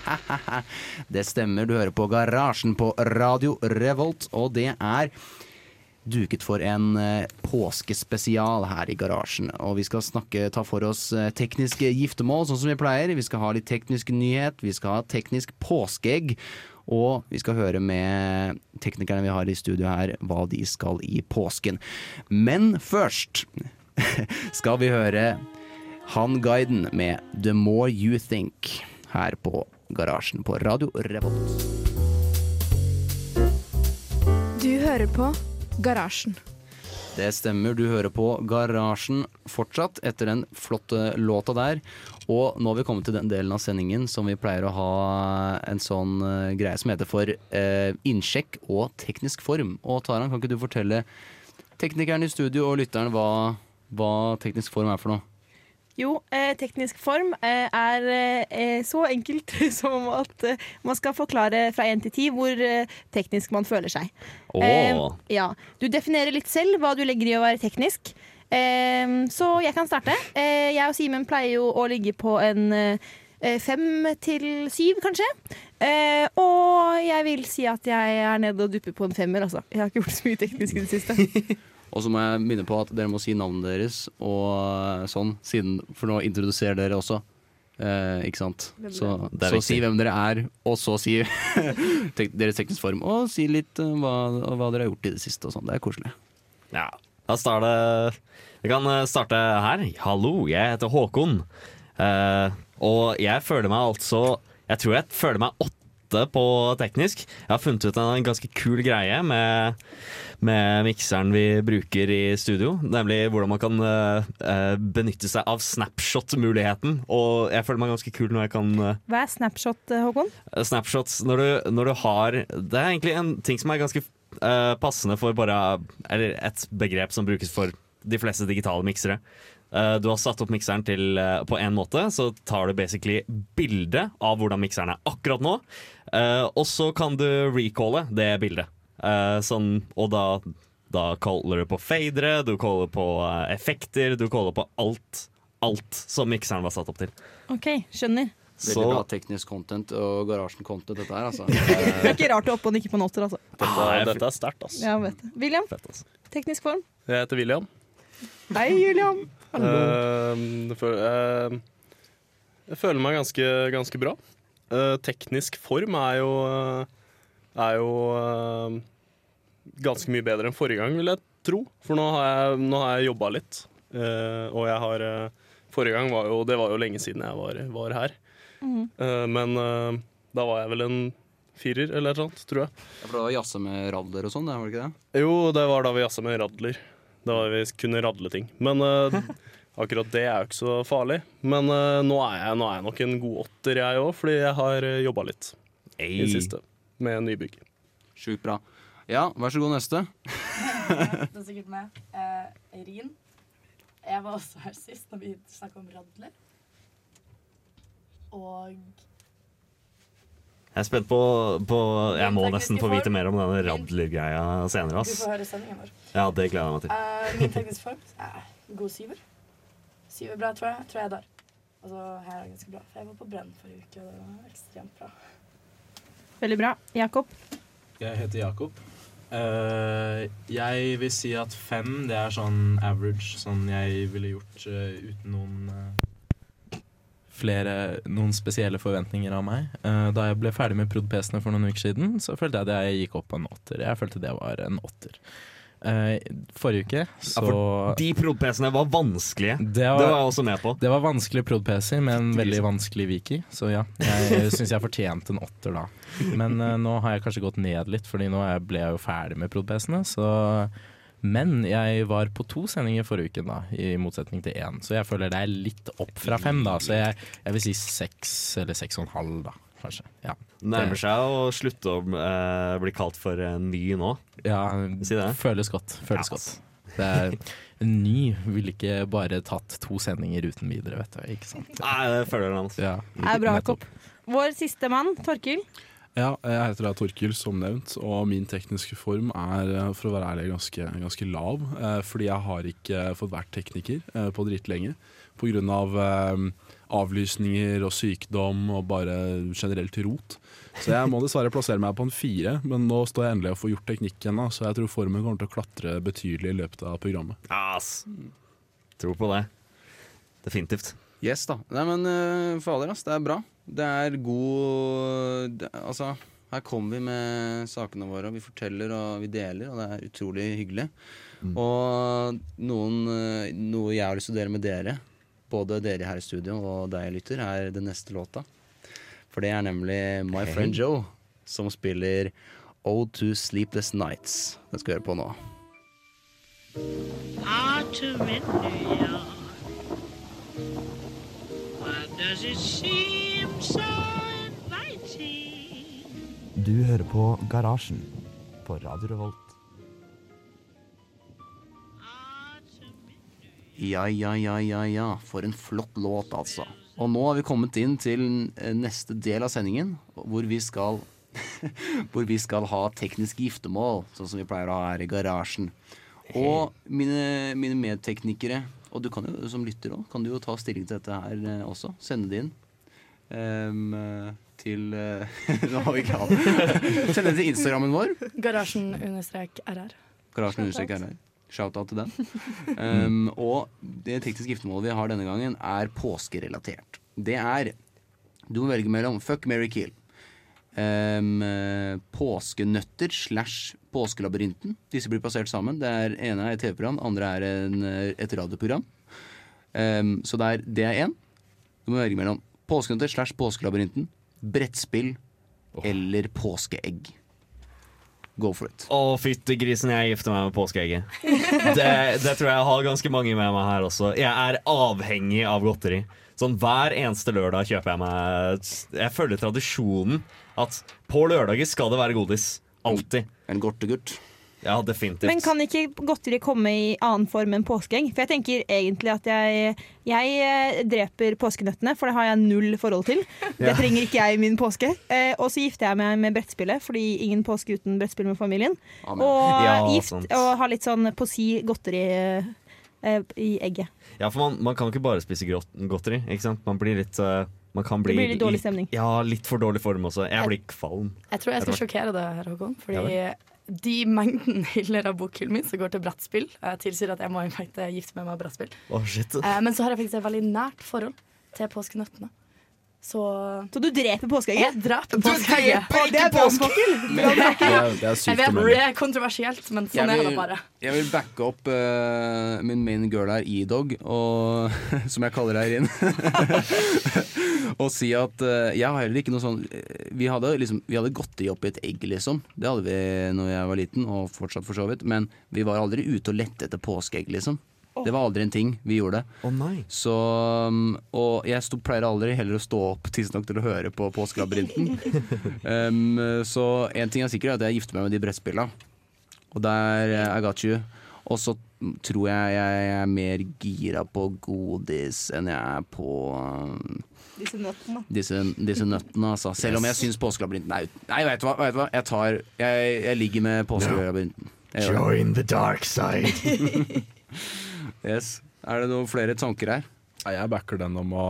Det stemmer, du hører på Garasjen på Radio Revolt, og det er duket for en eh, påskespesial her i garasjen. Og vi skal snakke, ta for oss eh, tekniske giftermål, sånn som vi pleier. Vi skal ha litt teknisk nyhet, vi skal ha teknisk påskeegg. Og vi skal høre med teknikerne vi har i studio her, hva de skal i påsken. Men først skal vi høre Han Guiden med The More You Think her på Garasjen på Radio Revolt. Du hører på Garasjen. Det stemmer, du hører på Garasjen fortsatt etter den flotte låta der. Og nå har vi kommet til den delen av sendingen som vi pleier å ha en sånn eh, greie som heter for eh, innsjekk og teknisk form. Og Taran, kan ikke du fortelle teknikeren i studio og lytteren hva, hva teknisk form er for noe? Jo, eh, teknisk form eh, er eh, så enkelt som at man skal forklare fra én til ti hvor teknisk man føler seg. Eh, ja. Du definerer litt selv hva du legger i å være teknisk. Eh, så jeg kan starte. Eh, jeg og Simen pleier jo å ligge på en fem til syv, kanskje. Eh, og jeg vil si at jeg er nede og dupper på en femmer, altså. Jeg har ikke gjort så mye teknisk i det siste. Og så må jeg minne på at dere må si navnet deres og sånn, siden, for nå introduserer dere også. Eh, ikke sant? Så, så si hvem dere er, og så si tek deres teknisk form. Og si litt uh, hva, hva dere har gjort i det siste og sånn. Det er koselig. Ja, da starter Vi kan eh, starte her. Hallo, jeg heter Håkon. Uh, og jeg føler meg altså Jeg tror jeg føler meg åtte på teknisk. Jeg har funnet ut en ganske kul greie med, med mikseren vi bruker i studio. Nemlig hvordan man kan eh, benytte seg av snapshot-muligheten. Og jeg føler meg ganske kul når jeg kan uh, Hva er snapshot, eh, Håkon? Snapshots når du, når du har Det er egentlig en ting som er ganske Uh, passende for bare Eller et begrep som brukes for de fleste digitale miksere. Du har satt opp mikseren til på en måte, så tar du basically bilde av hvordan mikseren er akkurat nå. Eh, og så kan du recalle det bildet. Uh, sånn, og da, da caller du på fadere, du caller på uh, effekter, du caller på alt. Alt som mikseren var satt opp til. OK, skjønner. Veldig Så- bra teknisk content og garasjen-content, dette her, altså. Det er ikke rart du er oppe og nikker på en åtter, altså. Dette, dette er sterkt, altså. Ja, vet det. William, Fett, altså. teknisk form. Jeg heter William. Hei, William. Føl- eh, jeg føler meg ganske, ganske bra. Eh, teknisk form er jo eh, Er jo uh, ganske mye bedre enn forrige gang, vil jeg tro. For nå har jeg, nå har jeg jobba litt. Uh, og jeg har Forrige gang var jo Det var jo lenge siden jeg var, var her. Eh, men da var jeg vel en firer eller noe sånt, tror jeg. Ja, For det var jazze med radler og sånn, var det ikke det? Jo, det var da vi jazza med radler. Da vi kunne radle ting. Men akkurat det er jo ikke så farlig. Men uh, nå, er jeg, nå er jeg nok en god åtter, jeg òg, fordi jeg har uh, jobba litt i det siste med nybygg. Sjukt bra. Ja, vær så god, neste. Det er sikkert meg. Eh, Rin. Jeg var også her sist når vi snakka om radler. Og Jeg er spent på, på Jeg må nesten få vite mer om denne radler-greia senere. du får høre sendingen vår. Ja, det gleder jeg meg til. Uh, min teknisk form er god syver. Syver bra, tror jeg. Tror jeg er der. Altså, her er det ganske bra. For jeg var på Brenn forrige uke, og det var ekstremt bra. Veldig bra. Jakob. Jeg heter Jakob. Uh, jeg vil si at fem, det er sånn average, sånn jeg ville gjort uh, uten noen uh, flere, noen spesielle forventninger av meg. Eh, da jeg ble ferdig med prod.PC-ene for noen uker siden, så følte jeg at jeg gikk opp på en åtter. Jeg følte det var en åtter. Eh, forrige uke så De prod.PC-ene var vanskelige. det Det var var, jeg også med på. det var vanskelig prod.PC med en veldig vanskelig wiki, så ja. Jeg syns jeg fortjente en åtter da. Men uh, nå har jeg kanskje gått ned litt, Fordi nå ble jeg jo ferdig med prod.PC-ene. Så Men jeg var på to sendinger forrige uke, da, i motsetning til én. Så jeg føler det er litt opp fra fem, da. Så jeg, jeg vil si seks eller seks og en halv, da. Kanskje. Ja, Nærmer seg å slutte å eh, bli kalt for ny nå. ja Si det. føles godt. Føles Ja. godt. Det er, en ny ville ikke bare tatt to sendinger uten videre, vet du. Ikke sant? Nei, det føler han. Ja, Det er bra. Jakob. Vår siste mann, Torkil. Ja, jeg heter da Torkil, som nevnt, og min tekniske form er eh, for å være ærlig ganske, ganske lav. Eh, fordi jeg har ikke fått vært tekniker på dritlenge. på grunn Pga. Eh, avlysninger og sykdom og bare generelt rot. Så jeg må dessverre plassere meg på en fire, men nå står jeg endelig og får gjort teknikken, da, så jeg tror formen kommer til å klatre betydelig i løpet av programmet. Ja, ass. Tror på det. Definitivt. Yes, da. Nei, men uh, fader, ass. Det er bra. Det er god det, Altså, her kommer vi med sakene våre, og vi forteller og vi deler, og det er utrolig hyggelig. Og noen, eh, noe jeg har lyst til å dele med dere, både dere her i studio og deg, lytter, er den neste låta. For det er nemlig My Friend Joe som spiller Ode to Sleepless Nights. Det skal vi høre på nå. Autumn in New Why does it seem so inviting? Du hører på Garasjen på Radio Revolt. Ja, ja, ja, ja, ja. For en flott låt, altså. Og nå har vi kommet inn til eh, neste del av sendingen, hvor vi skal Hvor vi skal ha teknisk giftermål, sånn som vi pleier å ha her i garasjen. Og mine, mine medteknikere, og du kan jo som lytter òg, kan du jo ta stilling til dette her eh, også. Sende det inn. Ehm, eh, til uh, Nå har vi ikke hatt Send det til Instagrammen vår. Garasjen understrek Shout-out til den. Um, og det tekniske giftermålet vi har denne gangen, er påskerelatert. Det er Du må velge mellom fuck, marry, kill. Um, påskenøtter slash Påskelabyrinten. Disse blir plassert sammen. Det er ene er et TV-program, andre er en, eh, et radioprogram. Um, så det er det er én. Du må velge mellom Påskenøtter slash Påskelabyrinten, brettspill eller påskeegg. Go for it. Å, fytti grisen, jeg gifter meg med påskeegget. Det, det tror jeg har ganske mange med meg her også. Jeg er avhengig av godteri. Sånn Hver eneste lørdag kjøper jeg meg Jeg følger tradisjonen at på lørdager skal det være godis. Alltid. En godtegutt. Ja, definitivt. Men kan ikke godteri komme i annen form enn påskeegg? For jeg tenker egentlig at jeg, jeg eh, dreper påskenøttene, for det har jeg null forhold til. Det trenger ikke jeg i min påske. Eh, og så gifter jeg meg med brettspillet, fordi ingen påske uten brettspill med familien. Amen. Og Ja, gift sant. og har litt sånn på si godteri eh, i egget. Ja, for man, man kan jo ikke bare spise godteri. Ikke sant? Man blir litt uh Man kan bli Det blir litt dårlig stemning. Ja, litt for dårlig form også. Jeg blir kvalm. Jeg tror jeg skal sjokkere deg, Håkon. Fordi de mengden hyller av bokhyllen min som går til brettspill, eh, tilsier at jeg må i fact gifte meg med brettspill. Oh, shit. Eh, Men så har jeg faktisk et veldig nært forhold til påskenøttene. Så Så du dreper påskeegget? jeg dreper påskeegget. Du dreper ikke er Jeg sykt vet det er kontroversielt, men sånn sånn er det bare. Jeg vil backe opp uh, min main girl her, E-Dog, som jeg kaller her inn. og si at uh, jeg har heller ikke noe sånn eh, Vi hadde, liksom, vi hadde godteri oppi et egg, liksom. Det hadde vi når jeg var liten, og fortsatt for så vidt. Men vi var aldri ute og lette etter påskeegg, liksom. Det var aldri en ting vi gjorde. Oh, nei. Så, um, og jeg sto, pleier aldri heller å stå opp tidsnok til å høre på Påskelabyrinten. um, så en ting er sikkert, er at jeg gifter meg med de brettspilla. Og der uh, I got you. Og så tror jeg jeg er mer gira på godis enn jeg er på um, Disse nøttene. disse, disse nøttene, altså. Selv om jeg syns Påskelabyrinten er. Nei, vet du hva, vet du hva? Jeg tar Jeg, jeg ligger med Påskelabyrinten. No. Join the dark side. Yes. Er det noen flere tanker her? Nei, Jeg backer den om å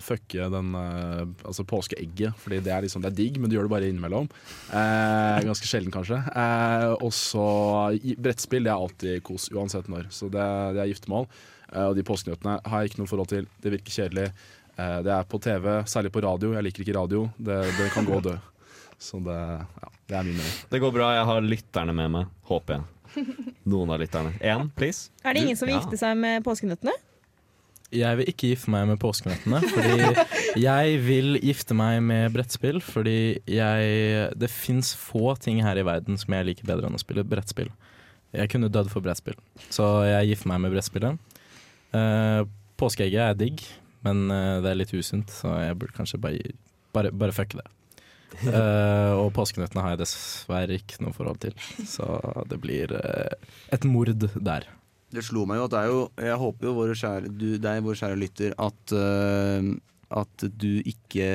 fucke den eh, altså påskeegget. Fordi det er liksom, det er digg, men du gjør det bare innimellom. Eh, ganske sjelden, kanskje. Eh, og så i- brettspill, det er alltid kos, uansett når. Så det, det er giftermål. Eh, og de påskenøttene har jeg ikke noe forhold til. Det virker kjedelig. Eh, det er på TV, særlig på radio. Jeg liker ikke radio. Det, det kan gå og dø. Så det, ja, det er min mening. Det går bra. Jeg har lytterne med meg, håper jeg. Noen av lytterne. Én, please. Er det ingen som vil Ja. gifte seg med påskenøttene? Jeg vil ikke gifte meg med påskenøttene, fordi jeg vil gifte meg med brettspill. Fordi jeg Det fins få ting her i verden som jeg liker bedre enn å spille brettspill. Jeg kunne dødd for brettspill, så jeg gifter meg med brettspillet. Uh, påskeegget er digg, men eh, det er litt usunt, så jeg burde kanskje bare bare, bare fuck det. Eh, og påskenøttene har jeg dessverre ikke noe forhold til, så det blir uh, et mord der. Det slo meg jo at det er jo Jeg håper jo våre kjære, du, deg, vår kjære lytter, at, uh, at du ikke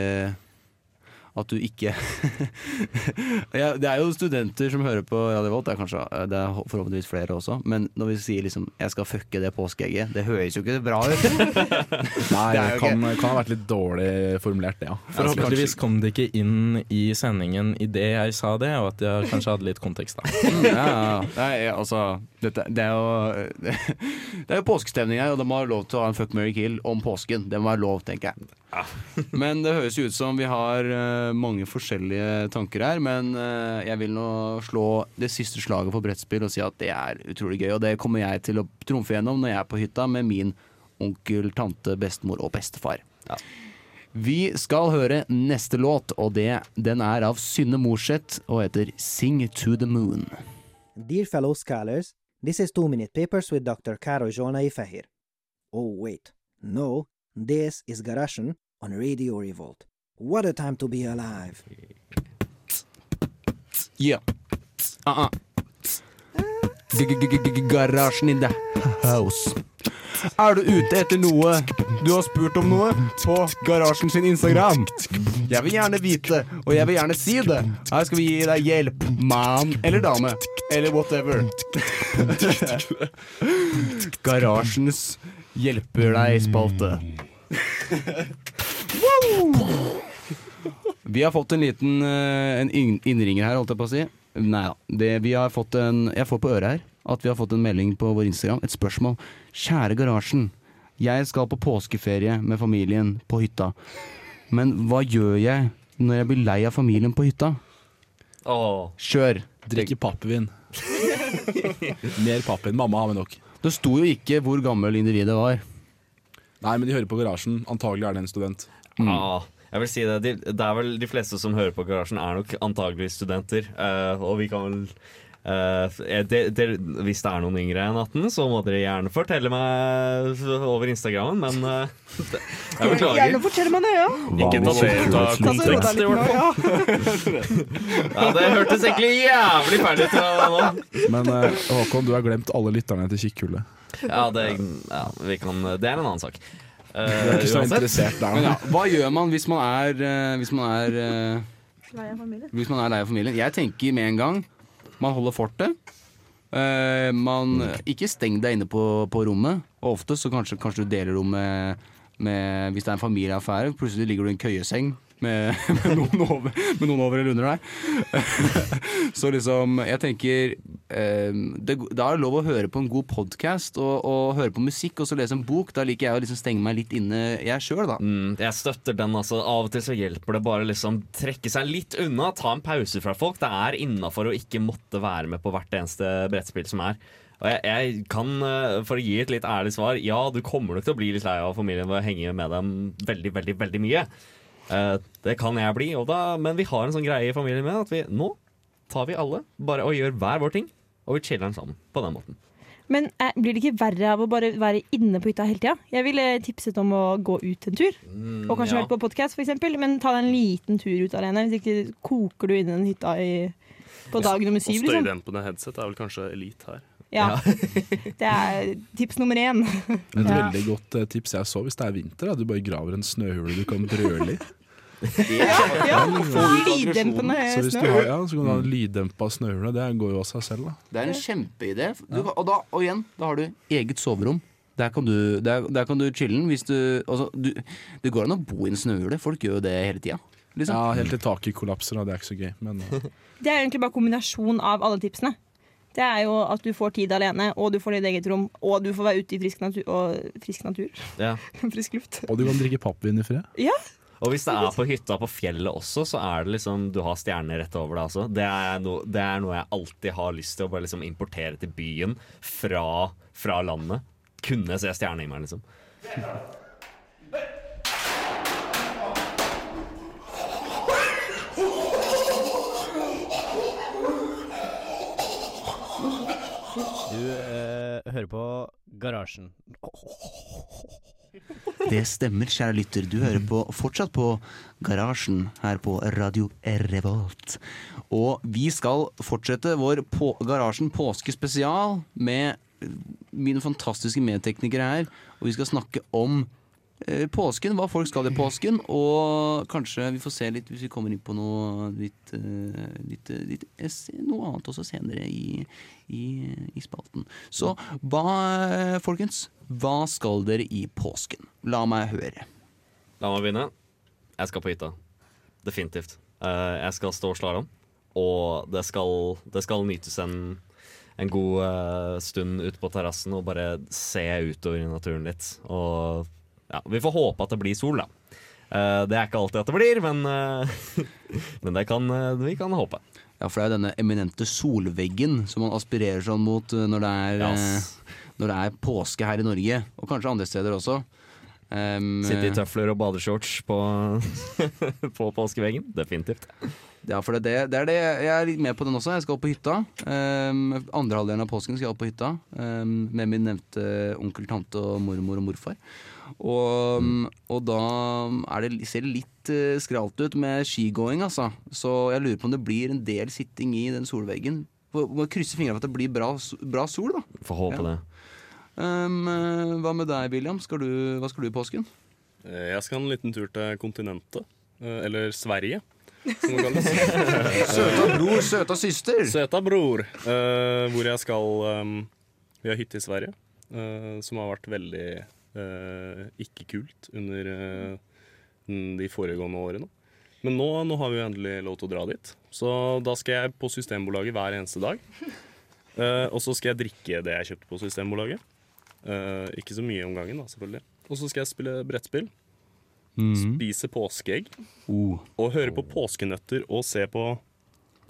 At du ikke ja, Det er jo studenter som hører på Radio Volt, det er kanskje Det er forhåpentligvis flere også. Men når vi sier liksom 'jeg skal fucke det påskeegget', det høres jo ikke bra ut. Nei, Det okay. kan, kan ha vært litt dårlig formulert, det, ja. Forhåpentligvis kom det ikke inn i sendingen idet jeg sa det, og at jeg kanskje hadde litt kontekst. da ja. Nei, altså dette, det, er jo, det er jo påskestemning her, og de må ha lov til å ha en fuck, marry, kill om påsken. Det må være lov, tenker jeg. Men det høres jo ut som vi har eh, mange forskjellige tanker her. Men eh, jeg vil nå slå det siste slaget for brettspill og si at det er utrolig gøy. Og det kommer jeg til å trumfe gjennom når jeg er på hytta med min onkel, tante, bestemor og bestefar. Vi skal høre neste låt, og det, den er av Synne Morseth og heter Sing to the Moon. Dear fellow scholars, this is Two Minute Papers with Dr. Karo Jona Ifehir. Oh, wait. No, this is Garashan on Radio Revolt. What a time to be alive. Yeah. Uh-uh. Garasjen in the house. Er du ute etter noe du har spurt om noe på Garasjen sin Instagram? Jeg vil gjerne vite, og jeg vil gjerne si det. Her skal vi gi deg hjelp, mann eller dame. Eller whatever. Garasjens hjelper deg-spalte. Vi har fått en liten eh, en innringer her, holdt jeg på å si. Nei da. Det, vi har fått en, jeg får på øret her at vi har fått en melding på vår Instagram. Et spørsmål. Kjære Garasjen. Jeg skal på påskeferie med familien på hytta. Men hva gjør jeg når jeg blir lei av familien på hytta? Åh. Kjør. Drikke pappvin. Mer pappvin. Mamma har med nok. Det sto jo ikke hvor gammel individet var. Nei, men de hører på Garasjen. Antagelig er det en student. Ja, jeg vil si det. De, det er vel De fleste som hører på Garasjen, er nok antagelig studenter. Uh, og vi kan vel uh, de, de, Hvis det er noen yngre enn 18, så må dere gjerne fortelle meg over Instagrammen, men uh, det, jeg beklager. Gjerne fortell meg det, ja. Ikke ta det ut av kontekst, i hvert fall. Ja, det hørtes egentlig jævlig feil ut nå. Men Håkon, du har glemt alle lytterne til Kikkhullet. Ja, det, ja vi kan, det er en annen sak. Eh, Du er ikke så interessert der, Men ja, hva gjør man hvis man er, eh, hvis man er eh, Lei av familie. Hvis man er lei av familien. Jeg tenker med en gang man holder fortet. Eh, man Ikke steng deg inne på, på rommet. Og ofte så kanskje, kanskje du deler rom med, med Hvis det er en familieaffære, plutselig ligger du i en køyeseng med, med, noen, over, med noen over eller under deg. så liksom, jeg tenker eh, det, Da er det lov å høre på en god podkast og, og høre på musikk og så lese en bok. Da liker jeg å liksom stenge meg litt inne, jeg sjøl, da. Mm, jeg støtter den. altså Av og til så hjelper det bare liksom trekke seg litt unna. Ta en pause fra folk. Det er innafor å ikke måtte være med på hvert eneste brettspill som er. Og jeg, jeg kan, eh, For å gi et litt ærlig svar, ja, du kommer nok til å bli litt lei av familien ved å henge med dem veldig, veldig, veldig mye. Eh, det kan jeg bli, og da, men vi har en sånn greie i familien med at vi nå tar vi alle bare og gjør hver vår ting, og vi chiller'n sammen på den måten. Men eh, blir det ikke verre av å bare være inne på hytta hele tida? Jeg ville tipset om å gå ut en tur. Mm, Og kanskje ja. høre på podkast, f.eks. Men ta deg en liten tur ut alene. Hvis ikke koker du inne i den hytta i, på dag nummer Og syv. Liksom. støydempende headset er vel kanskje elite her. Ja. Det er tips nummer én. Et veldig godt eh, tips jeg så hvis det er vinter, er at du bare graver en snøhule du kan brøle i. Ja, lyddempende Så hvis du har, ja, så kan du ha lyddempa snøhule. Det går jo av seg selv, da. Det er en kjempeidé. Du, og, da, og igjen, da har du eget soverom. Der kan du, der, der kan du chille'n hvis du, altså, du Det går an å bo i en snøhule. Folk gjør jo det hele tida. Liksom. Ja, helt til taket kollapser. Det er ikke så gøy. Men eh, Det er egentlig bare kombinasjon av alle tipsene. Det er jo at du får tid alene, og du får ditt eget rom, og du får være ute i frisk natur. Og frisk natur. Ja. frisk luft. Og du kan drikke pappvin i fred. Ja. Og hvis det er på hytta på fjellet også, så er det liksom du har stjerner rett over deg også. Det er, no, det er noe jeg alltid har lyst til å bare liksom importere til byen fra, fra landet. Kunne se stjernehimmelen, liksom. Du eh, hører på Garasjen. Det stemmer, kjære lytter. Du hører på, fortsatt på Garasjen her på Radio Revolt. Og vi skal fortsette vår på Garasjen påskespesial med mine fantastiske medteknikere her. Og vi skal snakke om påsken, hva folk skal i påsken. Og kanskje vi får se litt, hvis vi kommer inn på noe litt, eh, litt, eh, litt eh, noe annet også senere i, i, i spalten. Så hva, eh, folkens, hva skal dere i påsken? La meg høre. La meg begynne. Jeg skal på hytta. Definitivt. Eh, jeg skal stå slalåm, og det skal, det skal nytes en, en god eh, stund ute på terrassen og bare se utover i naturen litt. Og ja, vi får håpe at det blir sol, da. Eh, det er ikke alltid at det blir, men, eh, men det kan, eh, vi kan håpe. Ja, for det er jo denne eminente solveggen som man aspirerer sånn mot når det er, Yes. når det er påske her i Norge, og kanskje andre steder også. Um, Sitte i tøfler og badeshorts på, på påskeveggen. Definitivt. Ja, for det, det er det. Jeg er litt med på den også. Jeg skal opp på hytta. Um, andre halvdelen av påsken skal jeg opp på hytta um, med min nevnte onkel, tante og mormor og morfar. Og, mm. og da er det, ser det litt uh, skralt ut med skigåing, altså. Så jeg lurer på om det blir en del sitting i den solveggen. Må krysse fingrene for at det blir bra, bra sol, da. Får håpe Ja. det. Um, hva med deg, William? Skal du, hva skal du i påsken? Eh, Jeg skal en liten tur til kontinentet. eh, Eller Sverige, som det kalles. Søta bror, søta søster. Søta bror. Uh, hvor jeg skal um, Vi har hytte i Sverige, uh, som har vært veldig uh, ikke kult under de foregående årene. Men nå, nå har vi jo endelig lov til å dra dit. Så da skal jeg på Systembolaget hver eneste dag. Og så skal jeg drikke det jeg kjøpte på Systembolaget. Ikke så mye om gangen, da, selvfølgelig. Og så skal jeg spille brettspill. Spise påskeegg. Uh. Og høre på påskenøtter og se på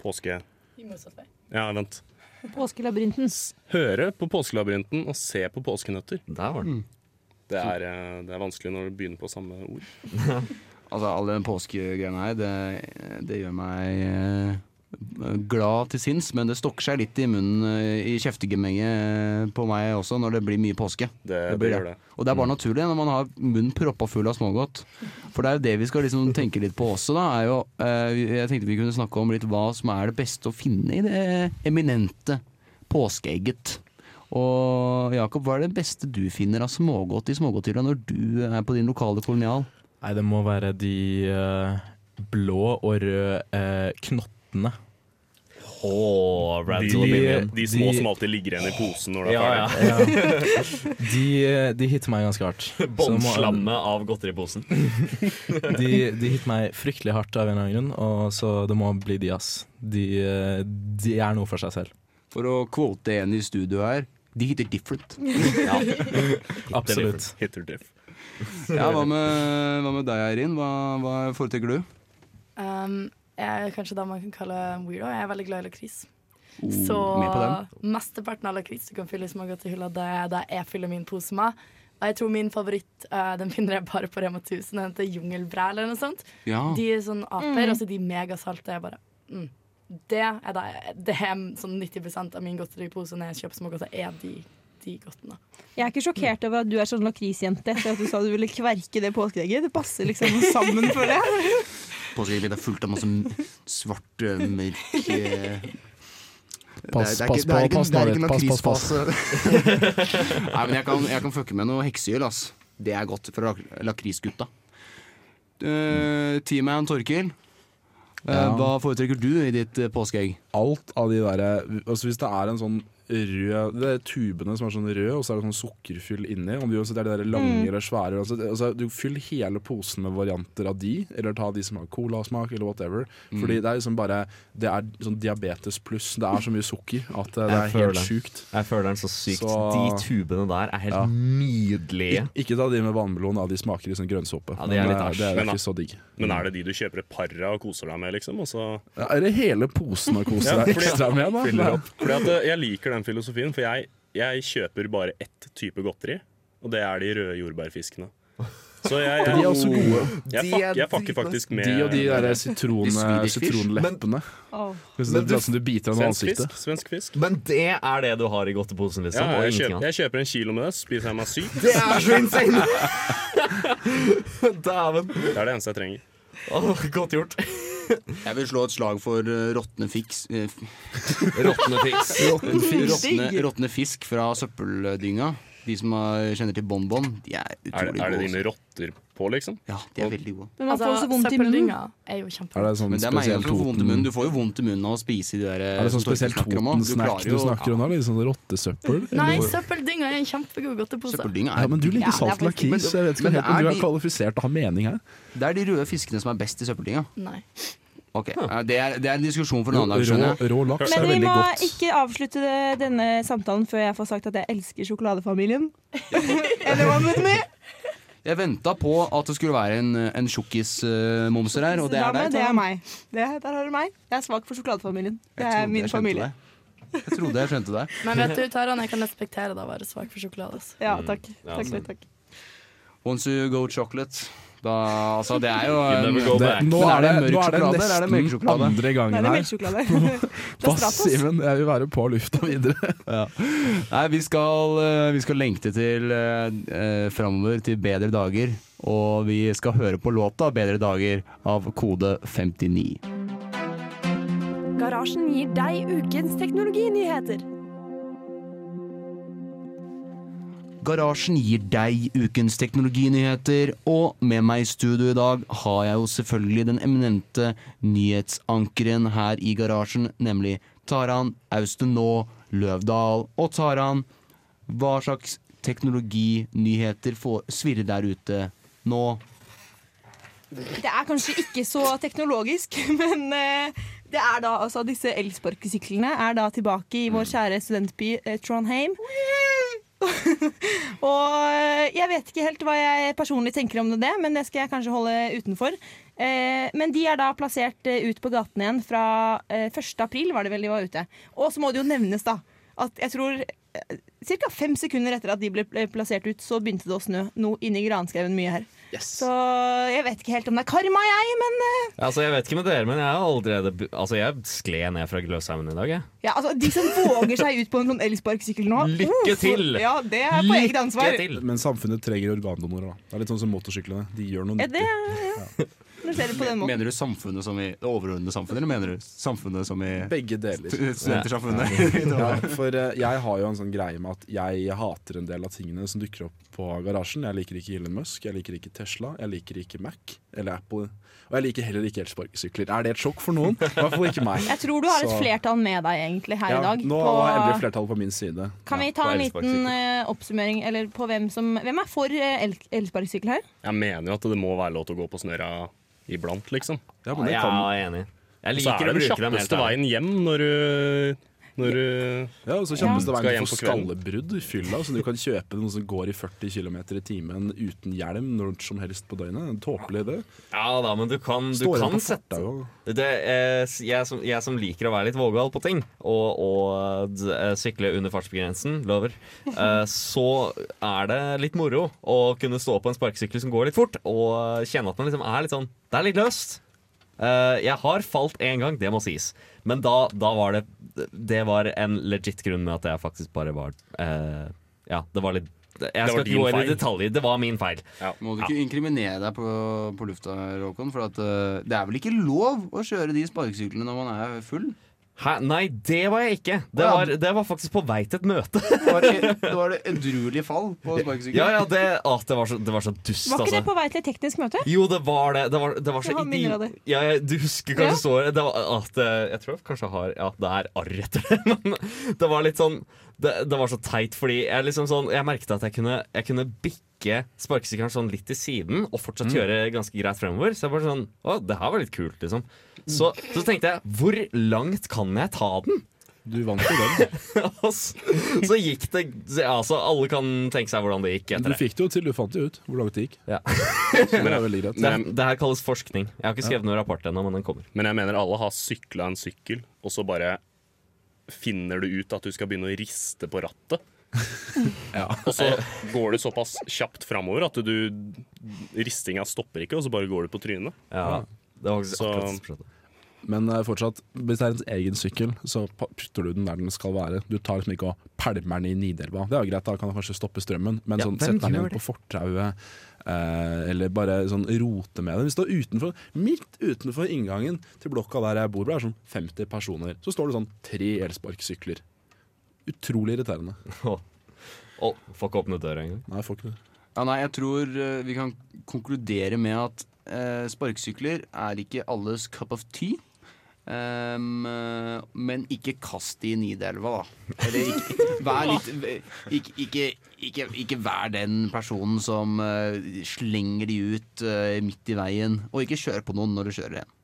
påske... I motsatt vei. Ja, vent. Påskelabyrinten. Høre på påskelabyrinten og se på påskenøtter. Der var den. Det er, eh, det er vanskelig når du begynner på samme ord. Altså, alle den påskegreiene her, det, det gjør meg eh, glad til sinns, men det stokker seg litt i munnen, eh, i kjeftegemenget på meg også, når det blir mye påske. Det, det, det. Og det er bare naturlig når man har munnen proppa full av smågodt. For det er jo det vi skal liksom tenke litt på også, da. Er jo, eh, jeg tenkte vi kunne snakke om litt hva som er det beste å finne i det eminente påskeegget. Og Jakob, hva er det beste du finner av smågodt i smågodthylla når du er på din lokale kolonial? Nei, det må være de eh, blå og røde eh, knottene. Åh, De, de, de små De- som alltid ligger igjen i posen når du er Ja, ja. De, de hitter meg ganske hardt. Det Båndslammet av godteriposen. De, de hitter meg fryktelig hardt av en eller annen grunn, og så det må bli de, ass. De, de er noe for seg selv. For å quote en i studio her, de hitter different. Ja. Absolutt. Hitter diff. Ja, hva med, hva med deg, Eirin? Hva, hva foretrekker du? Um, er kanskje det man kan kalle weirdo. Jeg er veldig glad i lakris. Oh, Så mesteparten av lakris du kan fylle i smågodt i hylla, det er det jeg fyller min pose med. Og jeg tror min favoritt uh, Den finner jeg bare på Rema 1000. Den heter Jungelbræ eller noe sånt. Ja. De er sånn aper, Mm. og så de megasalte. Jeg bare mm. Det er det, det er sånn 90% av min godteripose når jeg kjøper smågodter, er de, de godtene. Jeg er ikke sjokkert over at du er sånn lakrisjente etter at du sa du ville kverke det påskeegget. Det passer liksom sammen for det. Påskeegget er fullt av masse svart, eh, mørk eh, Pass- pass på, pass det er nå ikke litt. Pass, pass, lakrisfase. Nei, men jeg kan, jeg kan fucke med noe heksehyl, ass. Det er godt fra lak lakrisgutta. Uh, T-Man Torkil, eh, Ja. hva foretrekker du i ditt uh, påskeegg? Alt av de derre altså Hvis det er en sånn rød Det er tubene som er sånn rød, og så er det sånn sukkerfyll inni. Om du det er de der lange Mm. eller svære altså, altså, Du fyller hele posen med varianter av de, eller ta de som har colasmak, eller whatever. Mm. Fordi det er liksom bare Det er sånn diabetes pluss. Det er så mye sukker at det, det Jeg er helt det. sjukt. Jeg føler den så sykt. Så- De tubene der er helt Ja. nydelige. Ik ikke ta de med vannmelon. De smaker sånn grønnsåpe. Ja, de er litt eh, æsj. det er Men da- ikke så digg. Men er det de du kjøper et par av og koser deg med, liksom? Og så Ja, er det hele posen av koser deg ekstra med, da? Fordi at eh, jeg liker den filosofien, for jeg, jeg kjøper bare ett type godteri, og det er de røde jordbærfiskene. Så jeg, De er også gode. Jeg, fuck, jeg fucker faktisk med De og de der sitron, De sitronleppene. Du- er som du biter av Svensk fisk. Svensk fisk. Men det er det du har i godteposen, liksom? Ja, jeg, kjøper, jeg kjøper en kilo med det, spiser jeg meg syk. Det er så insane! Dæven. Det er det eneste jeg trenger. Oh, godt gjort. Jeg vil slå et slag for uh, råtne fiks Råtne fiks. råtne fisk fra søppeldynga. De som har, kjenner til Bonbon, de er utrolig gode. er det de med rotter på, liksom? Ja, de er veldig gode. Men man får så vondt i munnen. søppeldynga er jo Er det sånn Men det er meg som får vondt i munnen. Du får jo vondt i munnen av å spise de der Er det sånn spesiell spesielt snakker. Toten-snack du snakker om nå? Litt sånn rottesøppel? Nei, søppeldynga er en kjempegod godtepose. Søppeldynga Ja, men du liker salt lakris. Jeg vet ikke helt om du er kvalifisert til å ha mening her. Det er de røde fiskene som er best i søppeldynga. Nei. Ok, det, er, det er en diskusjon for en annen dag, skjønner jeg. Rå, rå laks er Men vi veldig må godt. ikke avslutte denne samtalen før jeg får sagt at jeg elsker sjokoladefamilien. Eller hva med meg? Jeg venta på at det skulle være en, en tjukkis-momser her, og det er deg. Det er meg. Det, der har du meg. Jeg er svak for sjokoladefamilien. Det Jeg er trodde min jeg skjønte familie. deg. Jeg trodde jeg skjønte deg. Men vet du, Taran, jeg kan respektere deg å være svak for sjokolade. altså. Ja, takk. Ja, Takk, takk, takk. Once you go chocolate da, altså, Det er jo go Det, nå er det, mørk nå er det sjokolade, eller er det nesten andre gangen er her. Passiven. Jeg vil være på lufta videre. Nei, vi skal, eh, vi skal lengte til eh, framover til bedre dager. Og vi skal høre på låta 'Bedre dager' av Kode 59. Garasjen gir deg ukens teknologinyheter. Garasjen gir deg ukens teknologinyheter, og med meg i studio i dag har jeg jo selvfølgelig den eminente nyhetsankeren her i garasjen, nemlig Taran Austenå Løvdahl. Og Taran, hva slags teknologinyheter får svirre der ute nå? Det er kanskje ikke så teknologisk, men eh, det er da altså disse elsparkesyklene er da tilbake i vår kjære studentby eh, Trondheim. og eh, jeg vet ikke helt hva jeg personlig tenker om det, men det skal jeg kanskje holde utenfor. Eh, men de er da plassert eh, ut på gaten igjen fra eh, 1. april, var det vel de var ute. Og så må det jo nevnes, da, at jeg tror eh, Ca. fem sekunder etter at de ble plassert ut, så begynte det å snø noe inni granskauen mye her. Så jeg vet ikke helt om det er karma, jeg, men eh, Altså, jeg vet ikke med dere, men jeg har allerede Altså, jeg skled ned fra Gløshaugen i dag, jeg. ja, altså, de som våger seg ut på en sånn elsparkesykkel nå Lykke uff, til! Ja, det er på eget ansvar. Til! Men samfunnet trenger organdonorer. da Det er litt sånn som motorsyklene. De gjør noe Ja, det, nyttig. ja. Ser det på den måten. Mener du samfunnet som i det overordnede samfunnet, eller mener du samfunnet som i Begge deler. studentersamfunnet? Ja, for eh, jeg har jo en sånn greie med at jeg hater en del av tingene som dukker opp på garasjen. Jeg liker ikke Elon Musk, jeg liker ikke Tesla, jeg liker ikke Mac eller Apple. Og jeg liker heller ikke elsparkesykler. Er det et sjokk for noen? I hvert fall ikke meg. Jeg tror du har et Så- flertall med deg egentlig her Ja, i dag. nå på- var endelig flertallet på min side. kan vi ta en liten eh, oppsummering eller på hvem som Hvem er for elsparkesykkel her? Jeg mener jo at det må være lov til å gå på snørra iblant, liksom. Ja, men det Ja, kan jeg er enig. Jeg så liker er å det den bruke dem helt kjappeste veien hjem når du Når du Ja, og så kjappeste Skal veien kvelden. skallebrudd i fylla, så du kan kjøpe noe som går i 40 km i timen uten hjelm når som helst på døgnet. En Tåpelig det. Ja da, men du kan, du kan sette eh, jeg, som, jeg som liker å være litt vågal på ting, og, og d- eh, sykle under fartsbegrensen, lover, eh, så er det litt moro å kunne stå på en sparkesykkel som går litt fort, og kjenne at man liksom er litt sånn Det er litt løst. Eh, jeg har falt en gang, det må sies, men da, da var det Det var en legit grunn med at jeg faktisk bare var eh, Ja, det var litt Jeg skal ikke gå inn i detaljer. Det var min feil. Må du ikke inkriminere deg på, på lufta, Råkon? For at, uh, det er vel ikke lov å kjøre de sparkesyklene når man er full? Hæ? Nei, det var jeg ikke. Det ja. var, det var faktisk på vei til et møte. Det var, det var det edruelige fall på sparkesykkelen? Ja, ja, det, det, var, så, det var så dust, Var ikke det altså. på vei til et teknisk møte? Jo, det var det. Det var, det var så Jeg har minner av det. Ja, jeg, du husker kanskje så det var, at, eh, Jeg tror jeg kanskje har Ja, det er arr etter det, men det var litt sånn det, det var så teit, fordi jeg liksom sånn Jeg merket at jeg kunne, jeg kunne bikke sparkesykkelen sånn litt til siden og fortsatt Mm. kjøre ganske greit fremover. Så jeg bare sånn Å, det her var litt kult, liksom. Så, så tenkte jeg, hvor langt kan jeg ta den? Du vant jo den. Så, så gikk det Altså, alle kan tenke seg hvordan det gikk Du etter det. fikk det jo til, du fant det ut hvor langt det gikk. Ja. Det er. Det, det her kalles forskning. Jeg har ikke skrevet noen rapport ennå, men den kommer. Men jeg mener alle har sykla en sykkel, og så bare finner du ut at du skal begynne å riste på rattet. Og så går du såpass kjapt framover at du Ristinga stopper ikke, og så bare går du på trynet. Ja, det var Så- akkurat Men eh, fortsatt, hvis det er ens egen sykkel, så putter du den der den skal være. Du tar liksom ikke og pælmer den i Nidelva. Det er jo greit, da kan du kanskje stoppe strømmen, men Ja, sånn, sett den ned på fortauet, eller bare sånn rote med det. Vi står utenfor, midt utenfor inngangen til blokka der jeg bor, det er sånn 50 personer. Så står det sånn tre elsparkesykler. Utrolig irriterende. oh, får ikke åpne døra engang. Nei, får ikke det. Ja, nei, jeg tror eh, vi kan konkludere med at eh, sparkesykler er ikke alles cup of tea. Eh, men ikke kast de i Nidelva, da. Eller ikke, vær litt ikke, ikke, ikke, ikke vær den personen som uh, slenger de ut uh, midt i veien. Og ikke kjør på noen når du kjører igjen.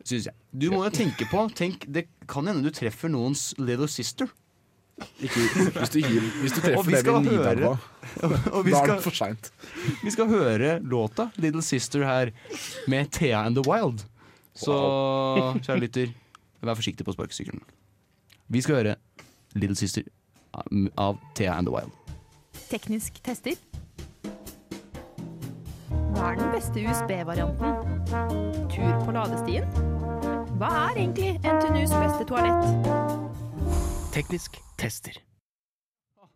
Syns jeg. Du må jo tenke på tenk, Det kan hende du treffer noens little sister. Ikke, hvis, du gir, hvis du treffer dem i Nidelva, da er det for seint. Vi skal høre låta Little Sister her med Thea and the Wild. Så kjære lytter, vær forsiktig på sparkesykkelen. Vi skal høre Little Sister av Thea and the Wild. Teknisk tester. Hva er den beste USB-varianten? Tur på ladestien? Hva er egentlig NTNUs beste toalett? Teknisk tester.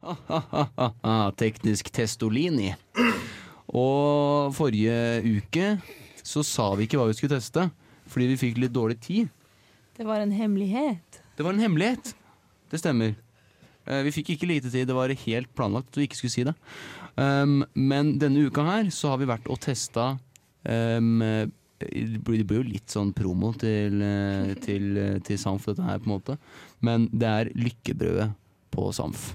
Teknisk testolini. Og forrige uke så sa vi ikke hva vi skulle teste, fordi vi fikk litt dårlig tid. Det var en hemmelighet. Det var en hemmelighet. Det stemmer. Eh, Vi fikk ikke lite tid, det var helt planlagt at vi ikke skulle si det. Um, men denne uka her så har vi vært og testa um, Det blir jo litt sånn promo til, eh, til, eh, til Samf, dette her, på en måte. Men det er lykkebrødet på Samf.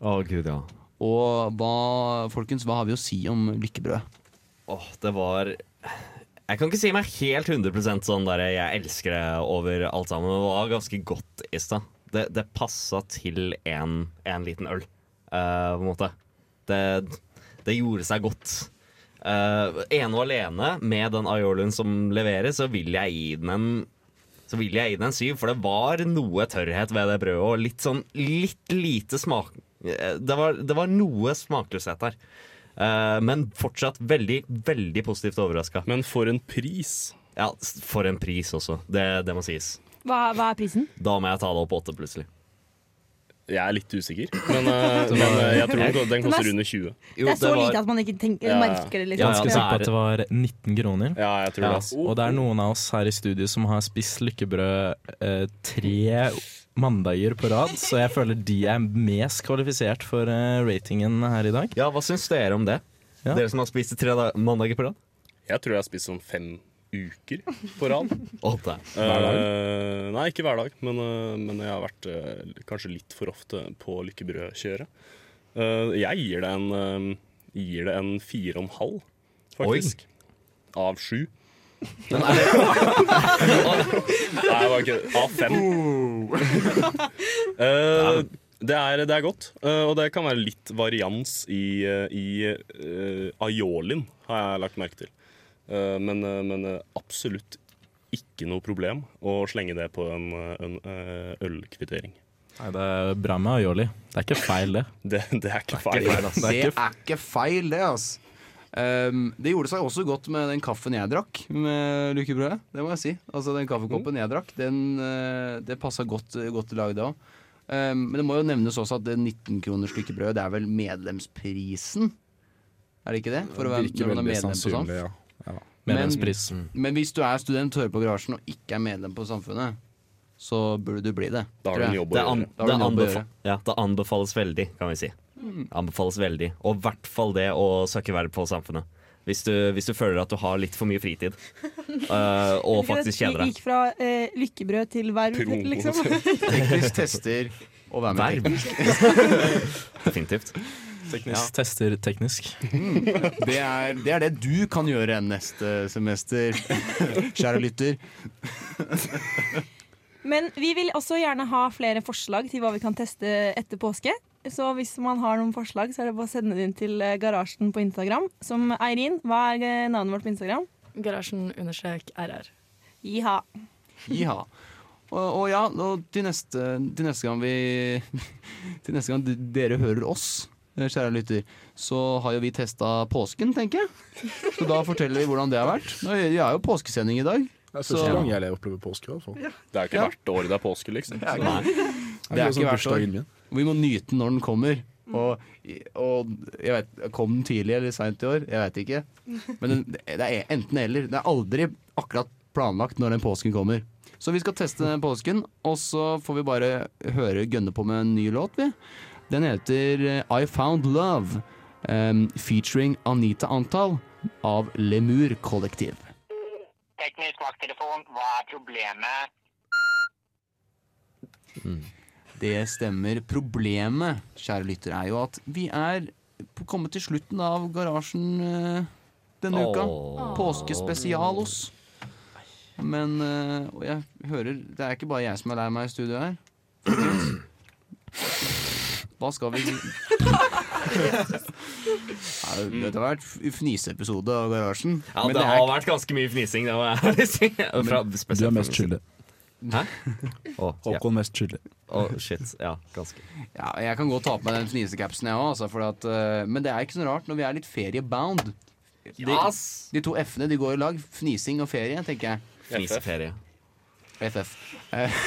Å gud, ja. Og hva, folkens, hva har vi å si om lykkebrød? Åh, det var Jeg kan ikke si meg helt 100 sånn der jeg elsker det over alt sammen. Men det var ganske godt i stad. Det, det passa til en, en liten øl, uh, på en måte. Det, det gjorde seg godt. Uh, ene og alene med den aiolien som leveres, så vil jeg gi den en så vil jeg gi den en syv, for det var noe tørrhet ved det brødet. Og litt sånn litt lite smak eh, Det var, det var noe smakløshet der. Eh, men fortsatt veldig, veldig positivt overraska. Men for en pris! Ja, for en pris også. Det, det må sies. Hva, hva er prisen? Da må jeg ta det opp åtte plutselig. Jeg er litt usikker, men, eh, men eh, jeg tror den, koster under 20. det er så lite at man ikke tenker, Ja. merker det. Liksom. Ganske sikker på at det var 19 kroner. Ja, jeg tror det. Og det er noen av oss her i studio som har spist lykkebrød eh, tre mandager på rad, så jeg føler de er mest kvalifisert for eh, ratingen her i dag. Ja, hva syns dere om det? Ja. Dere som har spist tre mandager på rad? Jeg tror jeg har spist sånn fem uker på rad. Åtte. Hver dag? nei, ikke hver dag, men, eh, men jeg har vært eh, kanskje litt for ofte på lykkebrødkjøret. Eh, jeg gir det en, eh, gir det en fire og en halv, faktisk. Av sju. Nei, det var ikke Av fem. Eh, det, er, det er godt, eh, og det kan være litt varians i, eh, i eh, aiolien, har jeg lagt merke til. Eh, men, eh, men eh, absolutt ikke noe problem å slenge det på en, en eh, ølkvittering. Nei, det er bra med aioli. Det er ikke feil, det. Det, det er ikke feil. altså. Det er ikke feil, det, altså. Um, det gjorde seg også godt med den kaffen jeg drakk med lykkebrødet. Det må jeg si. Altså Den kaffekoppen jeg drakk, den, det passa godt, godt til lag, da. òg. Um, men det må jo nevnes også at det 19 kroners lykkebrød, det er vel medlemsprisen? Er det ikke det? For å være når man er medlem på Samf? ja. Medlemspris. Men, men hvis du er student hører på Garasjen og ikke er medlem på Samfunnet, så burde du bli det. Da har du en jobb det, å gjøre. Det, du en jobb å anbefa ja, det anbefales veldig, kan vi si. Mm. Anbefales veldig. Og i hvert fall det å søke verv på Samfunnet. Hvis du, hvis du føler at du har litt for mye fritid Uh, og faktisk kjeder deg. Gikk fra uh, lykkebrød til verv, Pro. liksom. Teknisk tester og vær med. Verv. Definitivt. Teknisk tester teknisk. Det er, det er det du kan gjøre neste semester, kjære lytter. Men vi vil også gjerne ha flere forslag til hva vi kan teste etter påske. Så hvis man har noen forslag, så er det bare å sende det inn til eh, Garasjen på Instagram. Som Eirin, hva er eh, navnet vårt på Instagram? Garasjen understrek RR. Jiha. Jiha. Og, og ja, og til neste, til neste gang vi Til neste gang dere hører oss, kjære lytter, så har jo vi testa påsken, tenker jeg. Så da forteller vi hvordan det har vært. Er- Vi har jo påskesending i dag. Det er første gang jeg opplever påske. Altså. Det er ikke Ja. hvert år det er påske, liksom. Det er Så- ikke, Det er ikke hvert år. Vi må nyte den når den kommer. Og, og jeg vet, kom den tidlig eller seint i år? Jeg vet ikke. Men den, det er enten eller. Det er aldri akkurat planlagt når den påsken kommer. Så vi skal teste den påsken, og så får vi bare høre gønne på med en ny låt, vi. Den heter eh, I Found Love, um, featuring Anita Antal av Lemur Kollektiv. Teknisk vakttelefon, hva er problemet? Det stemmer. Problemet, kjære lytter, er jo at vi er kommet til slutten av garasjen eh, denne uka. Åh. Påskespesial oss. Men eh, Og jeg hører Det er ikke bare jeg som er lei meg i studio her. Hva skal vi ja, Dette har vært fniseepisode av Garasjen. Ja, det, det, er har vært ganske mye fnising, det må jeg si. Fra, Du er mest skyldig. Hæ? Ja. Håkon mest skyldig. Å, shit. Ja, ganske. Ja, jeg kan godt ta på meg den fnisecapsen, jeg òg. Altså, for eh, men det er ikke så rart når vi er litt feriebound. De, Yes! de to F-ene de går i lag. Fnising og ferie, tenker jeg. Fniseferie. FF. Eh,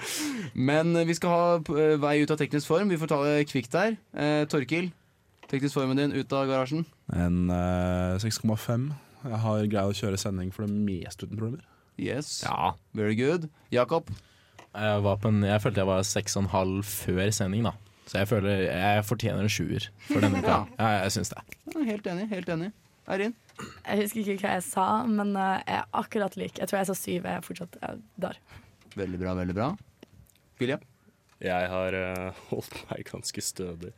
Men vi skal ha eh, vei ut av teknisk form. Vi får ta det kvikt der. Eh, Torkil, teknisk formen din ut av garasjen. En eh, 6,5. Jeg har greid å kjøre sending for det meste uten problemer. Yes. Ja. Very good. Jakob. Jeg, var på en, jeg følte jeg var seks og en halv før sending, da. Så jeg føler jeg fortjener en sjuer for denne uka. Ja, jeg syns det. Helt enig. Helt enig. Eirin. Jeg husker ikke hva jeg sa, men eh, jeg er akkurat lik. Jeg tror jeg sa syv. Jeg er fortsatt eh, der. Veldig bra, veldig bra. William? Jeg har eh, holdt meg ganske stødig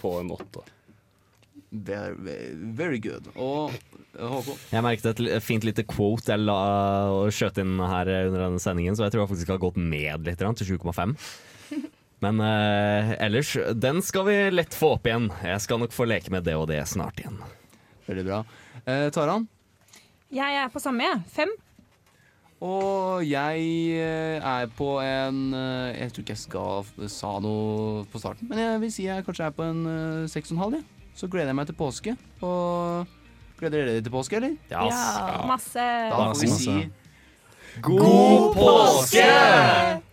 på en åtte. Very, very good. Og Håkon. Jeg merket et fint lite quote jeg la og skjøt inn her under denne sendingen, så jeg tror jeg faktisk har gått ned litt til 7,5. Men eh, ellers, den skal vi lett få opp igjen. Jeg skal nok få leke med det og det snart igjen. Veldig bra. Eh, Taran. Jeg er på samme, jeg. Fem. Og jeg eh, er på en eh, Jeg tror ikke jeg skal sa noe på starten, men jeg vil si jeg kanskje er på en eh, seks og en halv. Ja. Så gleder jeg meg til påske. Og gleder dere dere til påske, eller? Ja, masse. Da får vi si God påske!